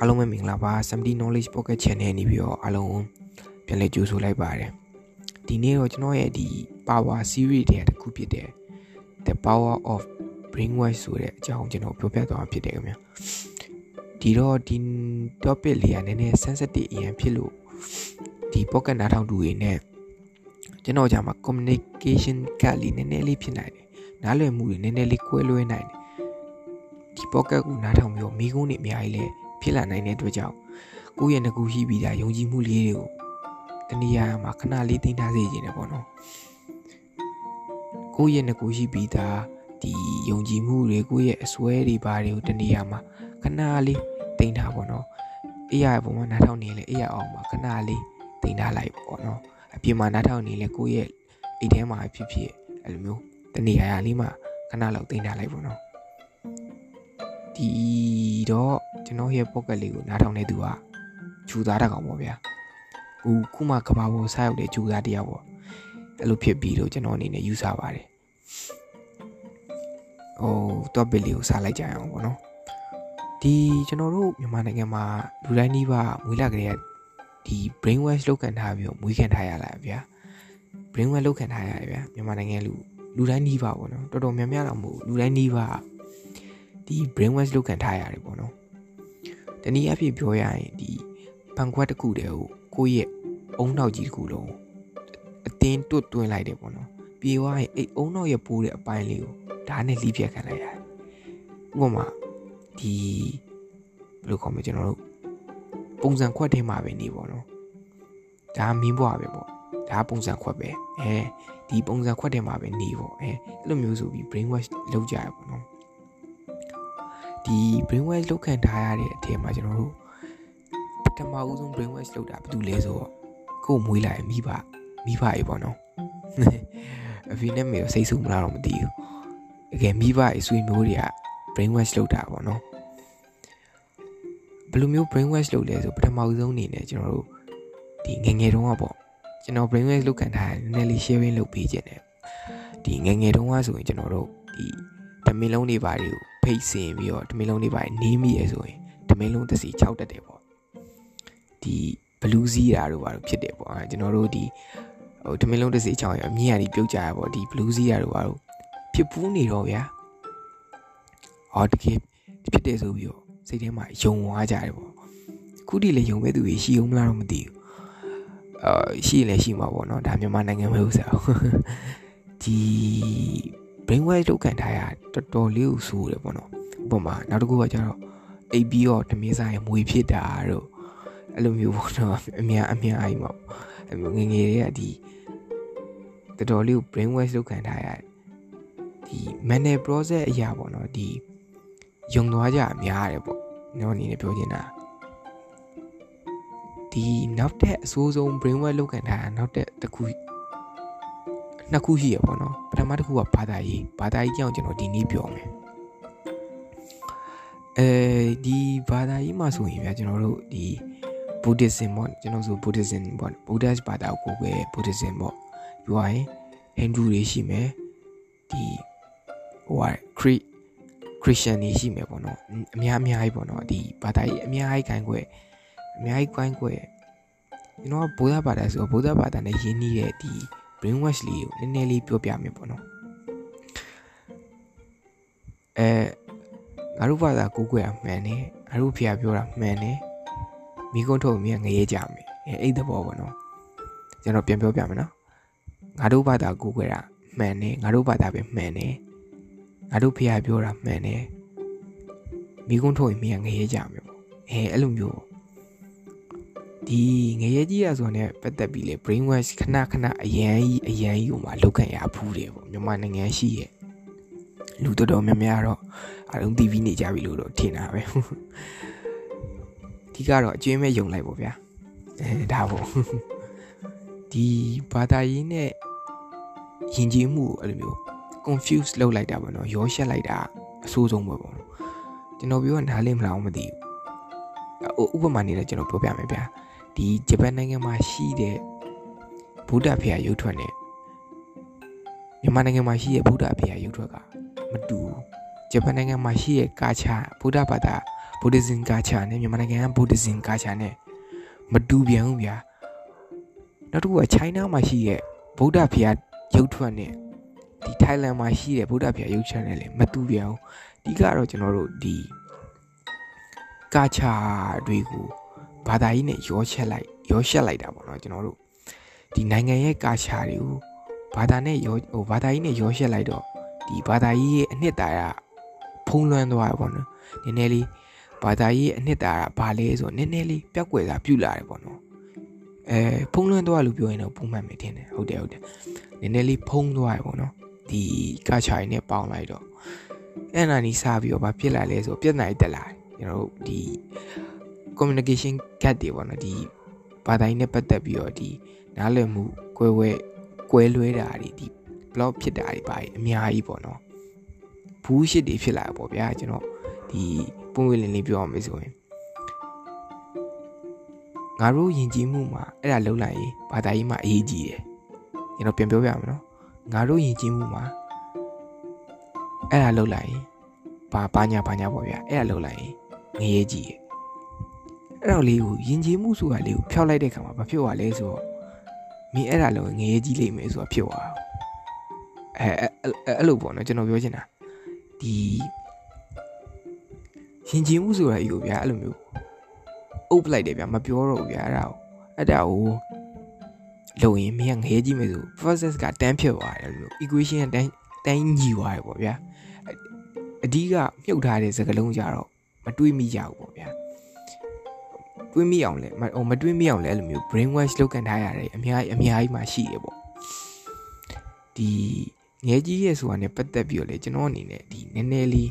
အားလုံးပဲမင်္ဂလာပါ70 knowledge pocket channel နေပြီးတော့အားလုံးပြန်လည်ကြိုဆိုလိုက်ပါတယ်ဒီနေ့တော့ကျွန်တော်ရဲ့ဒီ power series တွေတစ်ခုဖြစ်တဲ့ the power of brainwash ဆိုတဲ့အကြောင်းကျွန်တော်ပြောပြသွားမှာဖြစ်တယ်ခင်ဗျာဒီတော့ဒီ topic လေးကနည်းနည်း sensitive အရင်ဖြစ်လို့ဒီ pocket နားထောင်သူတွေနဲ့ကျွန်တော်ကြာမှာ communication gap လေးနည်းနည်းလေးဖြစ်နိုင်တယ်နားလည်မှုတွေနည်းနည်းလေးကွဲလွဲနိုင်တယ်ဒီ pocket ကိုနားထောင်ပြီးတော့မိကုန်းတွေအများကြီးလဲ ဖြစ်လာနိုင်တဲ့အတွက်ကြောင့်ကိုယ့်ရဲ့ငကူရှိပြီးသားယုံကြည်မှုလေးတွေကိုတနည်းအားမှာခဏလေးသိထားစေခြင်းတယ်ပေါ့နော်ကိုယ့်ရဲ့ငကူရှိပြီးသားဒီယုံကြည်မှုတွေကိုယ့်ရဲ့အစွဲတွေဘာတွေကိုတနည်းအားမှာခဏလေးသိထားပေါ့နော်အေးရပုံမှာနားထောင်နေလေအေးရအောင်မှာခဏလေးသိထားလိုက်ပေါ့နော်အပြင်မှာနားထောင်နေလေကိုယ့်ရဲ့အိတ်ထဲမှာဖြစ်ဖြစ်အဲ့လိုမျိုးတနည်းအားလေးမှာခဏလောက်သိထားလိုက်ပေါ့နော်ဒီတော့ ကျွန်တော်ရဲ့ pocket လေးကိုနားထောင်နေသူကဂျူသားတကောင်ပေါ့ဗျာခုခုမှကဘာပေါ်ဆိုက်ရောက်တဲ့ဂျူသားတယောက်ပေါ့အဲ့လိုဖြစ်ပြီးတော့ကျွန်တော်အနေနဲ့ယူဆပါတယ်ဟို topic လေးကိုစားလိုက်ကြရအောင်ပေါ့နော်ဒီကျွန်တော်တို့မြန်မာနိုင်ငံမှာလူတိုင်းနှီးပါမွေးလာကြတဲ့ဒီ brain wash လောက်ခံထားပြီးတော့မွေးခံထားရလာဗျာ brain wash လောက်ခံထားရတယ်ဗျာမြန်မာနိုင်ငံလူလူတိုင်းနှီးပါပေါ့နော်တော်တော်များများတော့မဟုတ်လူတိုင်းနှီးပါဒီ brain wash လုပ်ခံထားရတယ်ပေါ့နော် တနည်းအားဖြင့်ပြောရရင်ဒီဘန်ခွက်တစ်ခုတည်းကိုကိုယ့်ရဲ့အုံနောက်ကြီးတစ်ခုလုံးအတင်းတွတ်တွင်းလိုက်တယ်ပေါ့နော်ပြေသွားရင်အဲ့အုံနောက်ရဲ့ပိုးတဲ့အပိုင်းလေးကိုဓာတ်နဲ့လိပြက်ခံလိုက်ရတယ်ဥပမာဒီဘယ်လိုခေါ်မလဲကျွန်တော်တို့ပုံစံခွက်ထဲမှာပဲနေပေါ့နော်ဒါမင်းဘွားပဲပေါ့ဒါပုံစံခွက်ပဲအဲဒီပုံစံခွက်ထဲမှာပဲနေပေါ့အဲအဲ့လိုမျိုးဆိုပြီး brain wash လုပ်ကြရပေါ့နော် ဒီ brain wash လုပ်ခံထားရတဲ့အထက်မှာကျွန်တော်တို့ပထမဦးဆုံး brain wash လုပ်တာဘာလို့လဲဆိုတော့ကို့မွေးလာရင်မိဘမိဘရေပေါ့နော်အဖေနဲ့မေကိုစိတ်ဆူမလားတော့မသိဘူးတကယ်မိဘအဆွေမျိုးတွေက brain wash လုပ်တာပေါ့နော်ဘယ်လိုမျိုး brain wash လုပ်လဲဆိုပထမဦးဆုံးအနေနဲ့ကျွန်တော်တို့ဒီငငယ်တုန်းကပေါ့ကျွန်တော် brain wash လုပ်ခံထားတယ်နည်းနည်းလေး sharing လုပ်ပေးခြင်းတယ်ဒီငငယ်တုန်းကဆိုရင်ကျွန်တော်တို့ဒီတမင်လုံးတွေပါတွေကို ဖိတ်စင်ပြီးတော့တမင်လုံးတွေပါနေးမိရဆိုရင်တမင်လုံးတစ်စီ6တက်တယ်ပေါ့ဒီဘလူးစီးတာတို့ပါတော့ဖြစ်တယ်ပေါ့ကျွန်တော်တို့ဒီဟိုတမင်လုံးတစ်စီ6ရအမြင့်အရာပြုတ်ကြရပေါ့ဒီဘလူးစီးတာတို့ပါတော့ဖြစ်ပူးနေတော့ဗျာဟောတကယ်ဖြစ်တယ်ဆိုပြီးတော့စိတ်ထဲမှာယုံသွားကြတယ်ပေါ့ခုဒီလေယုံမဲ့သူတွေရှိအောင်မလားတော့မသိဘူးအာရှိလည်းရှိမှာပေါ့နော်ဒါမြန်မာနိုင်ငံမှာဥစားဒီ brain wash လုပ်ခံထားရတော်တော်လေးကိုဆိုးတယ်ပေါ့နော်ဥပမာနောက်တစ်ခုကကျတော့အိပ်ပြီးတော့တမင်းစားရင်မွေဖြစ်တာတို့အဲ့လိုမျိုးပေါ့နော်အများအများအိမ်မှာအဲ့လိုငငယ်တွေကဒီတော်တော်လေးကို brain wash လုပ်ခံထားရဒီ mental process အရာပေါ့နော်ဒီယုံသွားကြအများတယ်ပေါ့ကျွန်တော်အနေနဲ့ပြောချင်တာဒီနောက်တဲ့အဆိုးဆုံး brain wash လုပ်ခံထားတာနောက်တဲ့တစ်ခု နှစ်ခုရှိရပေါ့နော်ပထမတစ်ခုကဘာသာရေးဘာသာရေးကြောင့်ကျွန်တော်ဒီနေ့ပြောမယ်အဲဒီဘာသာရေးမှာဆိုရင်ဗျာကျွန်တော်တို့ဒီ Buddhism ပေါ့ကျွန်တော်ဆို Buddhism ပေါ့ Buddhist ဘာသာကိုကိုယ်ပဲ Buddhism ပေါ့ပြောရရင် Hindu တွေရှိမယ်ဒီဟိုဟာ Christ Christian တွေရှိမယ်ပေါ့နော်အများအများကြီးပေါ့နော်ဒီဘာသာရေးအများကြီးခိုင်းခွဲအများကြီးခိုင်းခွဲကျွန်တော်ကဗုဒ္ဓဘာသာဆိုတော့ဗုဒ္ဓဘာသာနဲ့ယဉ်နေတဲ့ဒီ brain wash လေးကိုနည်းနည်းလေးပြောပြမယ်ပေါ့နော်အဲငါတို့ဘာသာကိုကိုွယ်တာမှန်တယ်ငါတို့ဖျားပြောတာမှန်တယ်မိကုန်းထုတ်မြင်ငရဲကြမယ်အဲအဲ့သဘောပေါ့နော်ကျွန်တော်ပြန်ပြောပြမယ်နော်ငါတို့ဘာသာကိုကိုွယ်တာမှန်တယ်ငါတို့ဘာသာပဲမှန်တယ်ငါတို့ဖျားပြောတာမှန်တယ်မိကုန်းထုတ်မြင်ငရဲကြမယ်ပေါ့အဲအဲ့လိုမျိုး ဒီငရဲကြီးရဆိုတဲ့ပတ်သက်ပြီးလေ brain wash ခဏခဏအရန်ကြီးအရန်ကြီးကိုမှလောက်ခံရဖူးတယ်ပေါ့မြန်မာနိုင်ငံရှိရဲ့လူတော်တော်များများတော့အလုံး TV နေကြပြီလို့တော့ထင်တာပဲဒီကတော့အကျွင်းမဲ့ယုံလိုက်ပေါ့ဗျာအဲဒါပေါ့ဒီဘာသာရေးနဲ့ယဉ်ကျေးမှုကိုအဲ့လိုမျိုး confuse လုပ်လိုက်တာပေါ့နော်ရောရှက်လိုက်တာအဆိုးဆုံးပဲပေါ့ကျွန်တော်ပြောနားလည်မလားမသိဘူးဥပမာနေလည်းကျွန်တော်ပြောပြမယ်ဗျာ ဒီဂျပန်နိုင်ငံမှာရှိတဲ့ဗုဒ္ဓဖရာရုပ်ထွက်နဲ့မြန်မာနိုင်ငံမှာရှိတဲ့ဗုဒ္ဓဖရာရုပ်ထွက်ကမတူဂျပန်နိုင်ငံမှာရှိတဲ့ကာချာဗုဒ္ဓဘာသာ Buddhism culture နဲ့မြန်မာနိုင်ငံက Buddhism culture နဲ့မတူပြန်ဘူးဗျာနောက်တစ်ခုက China မှာရှိတဲ့ဗုဒ္ဓဘုရားရုပ်ထွက်နဲ့ဒီ Thailand မှာရှိတဲ့ဗုဒ္ဓဘုရားရုပ်ချက်နဲ့လည်းမတူပြန်ဘူးဒီကတော့ကျွန်တော်တို့ဒီကာချာတွေကို ဘာသာရေးနဲ့ရောချက်လိုက်ရောရှက်လိုက်တာပေါ့နော်ကျွန်တော်တို့ဒီနိုင်ငံရဲ့ကာချာတွေကိုဘာသာနဲ့ရောဟိုဘာသာရေးနဲ့ရောရှက်လိုက်တော့ဒီဘာသာရေးရဲ့အနှစ်သာရဖုံးလွှမ်းသွားတယ်ပေါ့နော်နည်းနည်းလေးဘာသာရေးအနှစ်သာရဘာလဲဆိုနည်းနည်းလေးပြက်ကွယ်တာပြုလာတယ်ပေါ့နော်အဲဖုံးလွှမ်းသွားလို့ပြောရင်တော့ပုံမှန်ပဲထင်တယ်ဟုတ်တယ်ဟုတ်တယ်နည်းနည်းလေးဖုံးသွားတယ်ပေါ့နော်ဒီကာချာရင်းနဲ့ပေါင်းလိုက်တော့အဲ့နာနီးစားပြီးတော့ဘာဖြစ်လာလဲဆိုပြက်နိုင်တက်လာကျွန်တော်တို့ဒီ communication gap တွေပေါ့နော်ဒီဘာသာရေးနဲ့ပတ်သက်ပြီးတော့ဒီနားလည်မှုကွဲဝဲကွဲလွဲတာတွေဒီ block ဖြစ်တာတွေပါအများကြီးပေါ့နော်ဘူးရှစ်တွေဖြစ်လာပေါ့ဗျာကျွန်တော်ဒီပုံဝေးလင်းလေးပြောရမယ်ဆိုရင်ငါတို့ယဉ်ကျေးမှုမှာအဲ့ဒါလုံးလိုက်ရင်ဘာသာရေးမှာအရေးကြီးတယ်ကျွန်တော်ပြန်ပြောပြမယ်နော်ငါတို့ယဉ်ကျေးမှုမှာအဲ့ဒါလုံးလိုက်ရင်ဘာဘာညာဘာညာပေါ့ဗျာအဲ့ဒါလုံးလိုက်ရင်ငရေကြီးတယ် အဲ့တော့လေးကိုယဉ်ကျေးမှုဆိုတာလေးကိုဖျောက်လိုက်တဲ့ခါမှာဘာဖြစ်သွားလဲဆိုတော့မင်းအဲ့ဒါလုံးငရေကြီးလိမ့်မယ်ဆိုတာဖြစ်သွားအဲအဲ့လိုပေါ့နော်ကျွန်တော်ပြောချင်တာဒီရင်ကျင်မှုဆိုတာယူဗျာအဲ့လိုမျိုးအုပ်ပလိုက်တယ်ဗျာမပြောတော့ဘူးဗျာအဲ့ဒါကိုအဲ့ဒါကိုလုံရင်မင်းကငဲကြည့်မယ်ဆို process ကတန်းဖြစ်သွားတယ်လို့ equation ကတန်းတန်းညီသွားတယ်ပေါ့ဗျာအဓိကမြုပ်ထားတဲ့စကားလုံးကြတော့မတွေးမိကြဘူးပေါ့ဗျာ တွေးမိအောင်လဲဟိုမတွေးမိအောင်လဲအဲ့လိုမျိုး brain wash လုပ်ကန်ထားရတယ်အများကြီးအများကြီးမှရှိတယ်ပေါ့ဒီငဲကြီးရဲ့ဆိုတာ ਨੇ ပတ်သက်ပြီးတော့လေကျွန်တော်အနေနဲ့ဒီနည်းနည်းလေး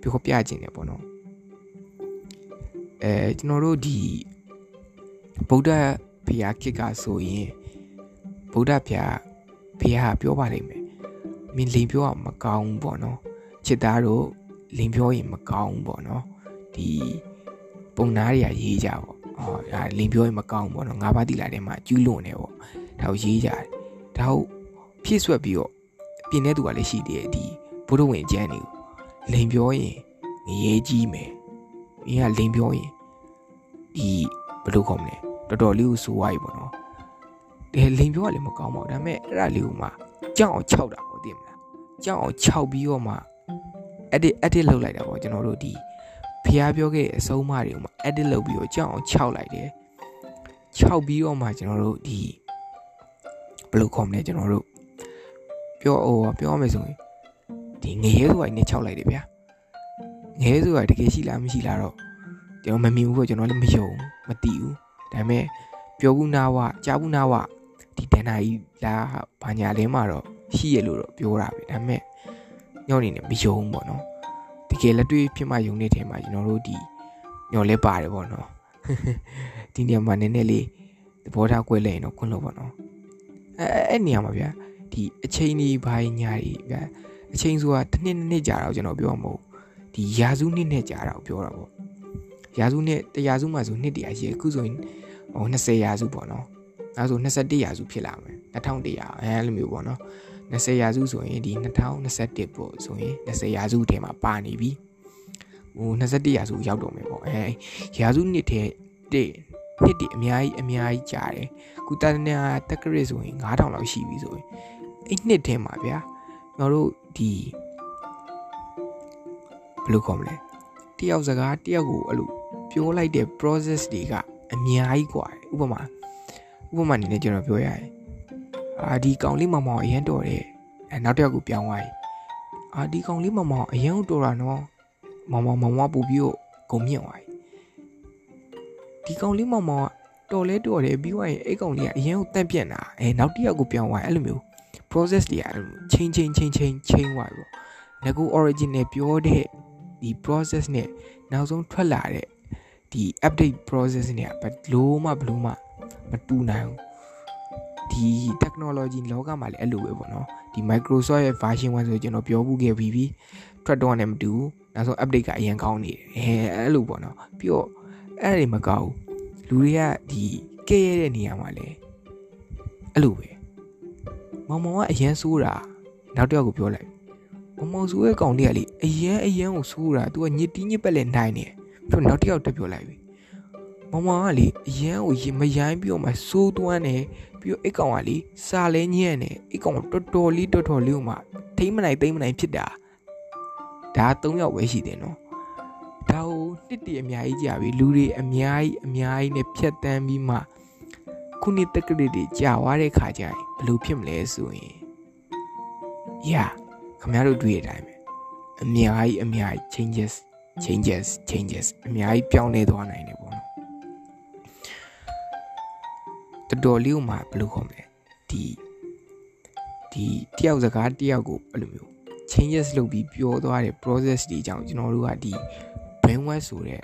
ပြောပြခြင်းတယ်ပေါ့နော်အဲကျွန်တော်တို့ဒီဗုဒ္ဓဘုရားခေတ်ကဆိုရင်ဗုဒ္ဓဘုရားဘုရားပြောပါလိမ့်မယ်မင်းလိန်ပြောအောင်မကောင်းဘူးပေါ့နော်ချစ်သားတို့လိန်ပြောရင်မကောင်းဘူးပေါ့နော်ဒီ ပုံနာတွေကရေးကြပေါ့ဟောဒါလိန်ပြောရင်မကောင်းဘူးပေါ့နော်ငါးပါးတိလာထဲမှာကျူးလွန်နေပေါ့ဒါကိုရေးကြတယ်ဒါကိုဖြည့်ဆွက်ပြီးတော့ပြင်တဲ့သူကလည်းရှိသေးတယ်ဒီဘုဒ္ဓဝင်ကျမ်းတွေကိုလိန်ပြောရင်ငရေကြီးမယ်။မင်းကလိန်ပြောရင်ဒီဘယ်လိုခေါ်မလဲတော်တော်လေးကိုစိုးသွားပြီပေါ့နော်။ဒီလိန်ပြောကလည်းမကောင်းပါဘူး။ဒါပေမဲ့အဲ့ဒါလေးကိုမှကြောက်အောင်ခြောက်တာပေါ့သိမလား။ကြောက်အောင်ခြောက်ပြီးတော့မှ edit edit လုပ်လိုက်တာပေါ့ကျွန်တော်တို့ဒီ ဖျားပြောခဲ့တဲ့အဆုံးအမတွေကိုမှ edit လုပ်ပြီးတော့ကြောက်အောင်ခြောက်လိုက်တယ်။ခြောက်ပြီးတော့မှကျွန်တော်တို့ဒီဘယ်လိုခေါ်မလဲကျွန်တော်တို့ပြောဟိုပြောမယ်ဆိုရင်ဒီငရဲဆိုတာနဲ့ခြောက်လိုက်တယ်ဗျာငရဲဆိုတာတကယ်ရှိလားမရှိလားတော့ကျွန်တော်မမြင်ဘူးပေါ့ကျွန်တော်လည်းမယုံမသိဘူးဒါပေမဲ့ပြောဘူးနာဝကြားဘူးနာဝဒီတန်တာကြီးလားဘာညာလဲမှာတော့ရှိရလို့တော့ပြောတာပဲဒါပေမဲ့ညောင်းနေနဲ့မယုံဘူးပေါ့နော် တကယ်လက်တွေ့ဖြစ်မှယုံနေတယ်မှာကျွန်တော်တို့ဒီညော်လဲပါတယ်ပေါ့နော်ဒီနေရာမှာနည်းနည်းလေးသဘောထားကွဲလဲရင်တော့ခွန်းလို့ပေါ့နော်အဲအဲ့နေရာမှာဗျာဒီအချိန်ကြီးဘာညာကြီးဗျာအချိန်ဆိုတာတစ်နှစ်နှစ်ကြာတော့ကျွန်တော်ပြောမှာမဟုတ်ဒီရာစုနှစ်နဲ့ကြာတာကိုပြောတာပေါ့ရာစုနှစ်တရာစုမှဆိုနှစ်တရာရှိအခုဆိုရင်ဟို20ရာစုပေါ့နော်အဲဆို21ရာစုဖြစ်လာမယ်2100အဲလိုမျိုးပေါ့နော် 20ရာစုဆိုရင်ဒီ2021ပေါ့ဆိုရင်20ရာစုထဲမှာပါနေပြီဟို21ရာစုရောက်တော့မယ်ပေါ့အဲရာစုနှစ်ထဲတဲ့နှစ်တည်းအများကြီးအများကြီးကြာတယ်ကုတနာတက္ကရဆိုရင်9000လောက်ရှိပြီဆိုရင်အဲ့နှစ်ထဲမှာဗျာကျွန်တော်တို့ဒီဘယ်လိုခေါ်မလဲတယောက်စကားတယောက်ကိုအဲ့လိုပြောလိုက်တဲ့ process တွေကအများကြီးกว่าဥပမာဥပမာအနေနဲ့ကျွန်တော်ပြောရရင် အာဒီကောင်လေးမမောင်အရင်တော်တယ်အဲနောက်တစ်ယောက်ကိုပြောင်းသွားပြီအာဒီကောင်လေးမမောင်အရင်တော်တာနော်မောင်မောင်မောင်မပူပြီးတော့ဂုံမြင့်သွားပြီဒီကောင်လေးမောင်မောင်ကတော်လဲတော်တယ်ပြီးသွားရင်အဲ့ကောင်လေးကအရင်ကိုတန့်ပြန့်တာအဲနောက်တစ်ယောက်ကိုပြောင်းသွားအဲ့လိုမျိုး process တွေကချင်းချင်းချင်းချင်းချင်းသွားပြီပေါ့ငကူ original ပြောတဲ့ဒီ process နဲ့နောက်ဆုံးထွက်လာတဲ့ဒီ update process เนี่ยဘလို့မှဘလို့မှမတူနိုင်ဘူး ဒီ technology လောကမှာလည်းအဲ့လိုပဲပေါ့နော်ဒီ Microsoft ရဲ့ version 1ဆိုကျွန်တော်ပြောဘူးခဲ့ပြီးပြီထွက်တော့လည်းမတူဘူးနောက်ဆုံး update ကအရင်ကောင်းနေတယ်အဲအဲ့လိုပေါ့နော်ပြီးတော့အဲ့ဒါတွေမကောက်ဘူးလူတွေကဒီကဲရတဲ့နေရာမှာလည်းအဲ့လိုပဲမောင်မောင်ကအရန်ဆိုးတာနောက်တစ်ယောက်ကိုပြောလိုက်မောင်မောင်ဆိုးရဲ့ကောင်တွေကလေအရန်အရန်ကိုဆိုးတာ तू ကညစ်တီးညစ်ပက်လဲနိုင်နေတယ်ပြီးတော့နောက်တစ်ယောက်တက်ပြောလိုက်ပြီမမကလေအရန်ကိုမရိုင်းပြီးတော့မှစိုးသွမ်းတယ် ပြီးတော့အိတ်ကောင်ကလေစာလဲညံ့တယ်အိတ်ကောင်တော်တော်လေးတော်တော်လေးကိုမှထိမ့်မနိုင်သိမ့်မနိုင်ဖြစ်တာဒါ၃ယောက်ပဲရှိတယ်နော်ဒါကိုနှစ်တည်းအများကြီးကြာပြီလူတွေအများကြီးအများကြီးနဲ့ဖြတ်တန်းပြီးမှခုနှစ်တက္ကရာတွေကြာသွားတဲ့ခါကျရင်ဘယ်လိုဖြစ်မလဲဆိုရင် yeah ခင်ဗျားတို့တွေ့တဲ့အတိုင်းပဲအများကြီးအများကြီး changes changes changes အများကြီးပြောင်းလဲသွားနိုင်တယ်ပေါ့ တော်တော်လေးဥမာဘယ်လိုခေါ်မလဲဒီဒီတယောက်စကားတယောက်ကိုအဲ့လိုမျိုး changes လုပ်ပြီးပြောသွားတဲ့ process တွေကြောင့်ကျွန်တော်တို့ကဒီ brainwash ဆိုတဲ့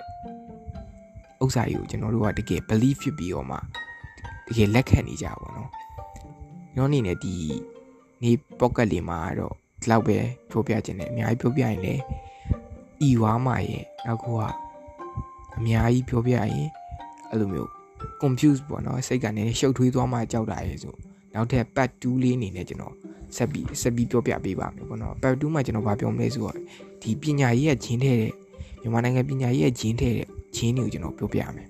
ဥစ္စာကြီးကိုကျွန်တော်တို့ကတကယ် belief ဖြစ်ပြီးတော့မှတကယ်လက်ခံနေကြပါတော့ကျွန်တော်အနေနဲ့ဒီနေ pocket လေးမှာတော့ဒီလောက်ပဲပြောပြခြင်းနဲ့အများကြီးပြောပြရင်လည်းဤဝါမရဲ့နောက်ခုကအများကြီးပြောပြရင်အဲ့လိုမျိုး confuse ပေါ့နော်စိတ်ကနေရှုပ်ထွေးသွားမှကြောက်တာရဲ့ဆိုနောက်ထပ် part 2လေးအနေနဲ့ကျွန်တော်ဆက်ပြီးဆက်ပြီးပြောပြပေးပါမယ်ပေါ့နော် part 2မှာကျွန်တော်ဗာပြောမလဲဆိုတော့ဒီပညာရေးရဲ့ဂျင်းထဲတဲ့မြန်မာနိုင်ငံပညာရေးရဲ့ဂျင်းထဲတဲ့ဂျင်းတွေကိုကျွန်တော်ပြောပြရမယ်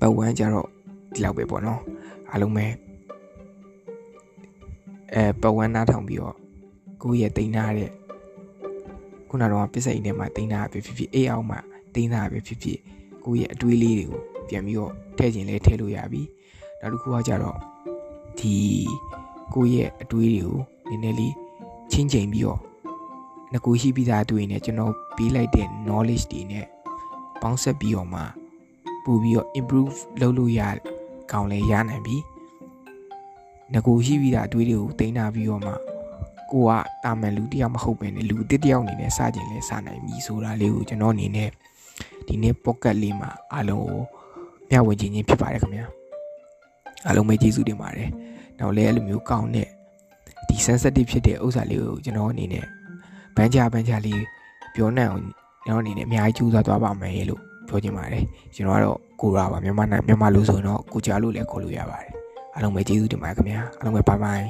part 1ကျတော့ဒီလောက်ပဲပေါ့နော်အားလုံးပဲအဲပတ်ဝန်းနားထောင်ပြီးတော့ကိုယ့်ရဲ့တိန်းထားတဲ့ခုနကတော့ပစ္စည်းအိမ်ထဲမှာတိန်းထားပဲဖြစ်ဖြစ်အေးအောင်မှာတိန်းထားပဲဖြစ်ဖြစ်ကိုယ့်ရဲ့အတွေးလေးတွေကို ပြန်ပြီးတော့ထည့်ခြင်းလဲထည့်လို့ရပြီနောက်တစ်ခုကကြတော့ဒီကိုယ့်ရဲ့အတွေးတွေကိုနည်းနည်းလေးချင်းချိန်ပြီးတော့ငကိုရှိပြီးသားအတွေးနဲ့ကျွန်တော်ပေးလိုက်တဲ့ knowledge တွေနဲ့ပေါင်းဆက်ပြီးတော့မှပို့ပြီးတော့ improve လုပ်လို့ရကောင်းလဲရနိုင်ပြီငကိုရှိပြီးသားအတွေးတွေကိုတင်တာပြီးတော့မှကိုကတာမန်လူတယောက်မဟုတ်ပဲねလူတစ်တယောက်အနေနဲ့စကြင်လဲစနိုင်ပြီဆိုတာလေးကိုကျွန်တော်အနေနဲ့ဒီနေ့ pocket လေးမှာအားလုံးကို မျှဝေခြင်းချင်းဖြစ်ပါတယ်ခင်ဗျာအားလုံးပဲကျေးဇူးတင်ပါတယ်နောက်လည်းအဲ့လိုမျိုးကောင်းတဲ့ဒီ sensitive ဖြစ်တဲ့ဥစ္စာလေးကိုကျွန်တော်အနေနဲ့ဘန်းချဘန်းချလေးပြောနိုင်အောင်ကျွန်တော်အနေနဲ့အများကြီးကြိုးစားသွားပါမယ်လို့ပြောချင်ပါတယ်ကျွန်တော်ကတော့ကိုရာပါမြန်မာနိုင်ငံမြန်မာလူဆိုရင်တော့ကိုကြားလို့လည်းခေါ်လို့ရပါတယ်အားလုံးပဲကျေးဇူးတင်ပါတယ်ခင်ဗျာအားလုံးပဲဘိုင်ဘိုင်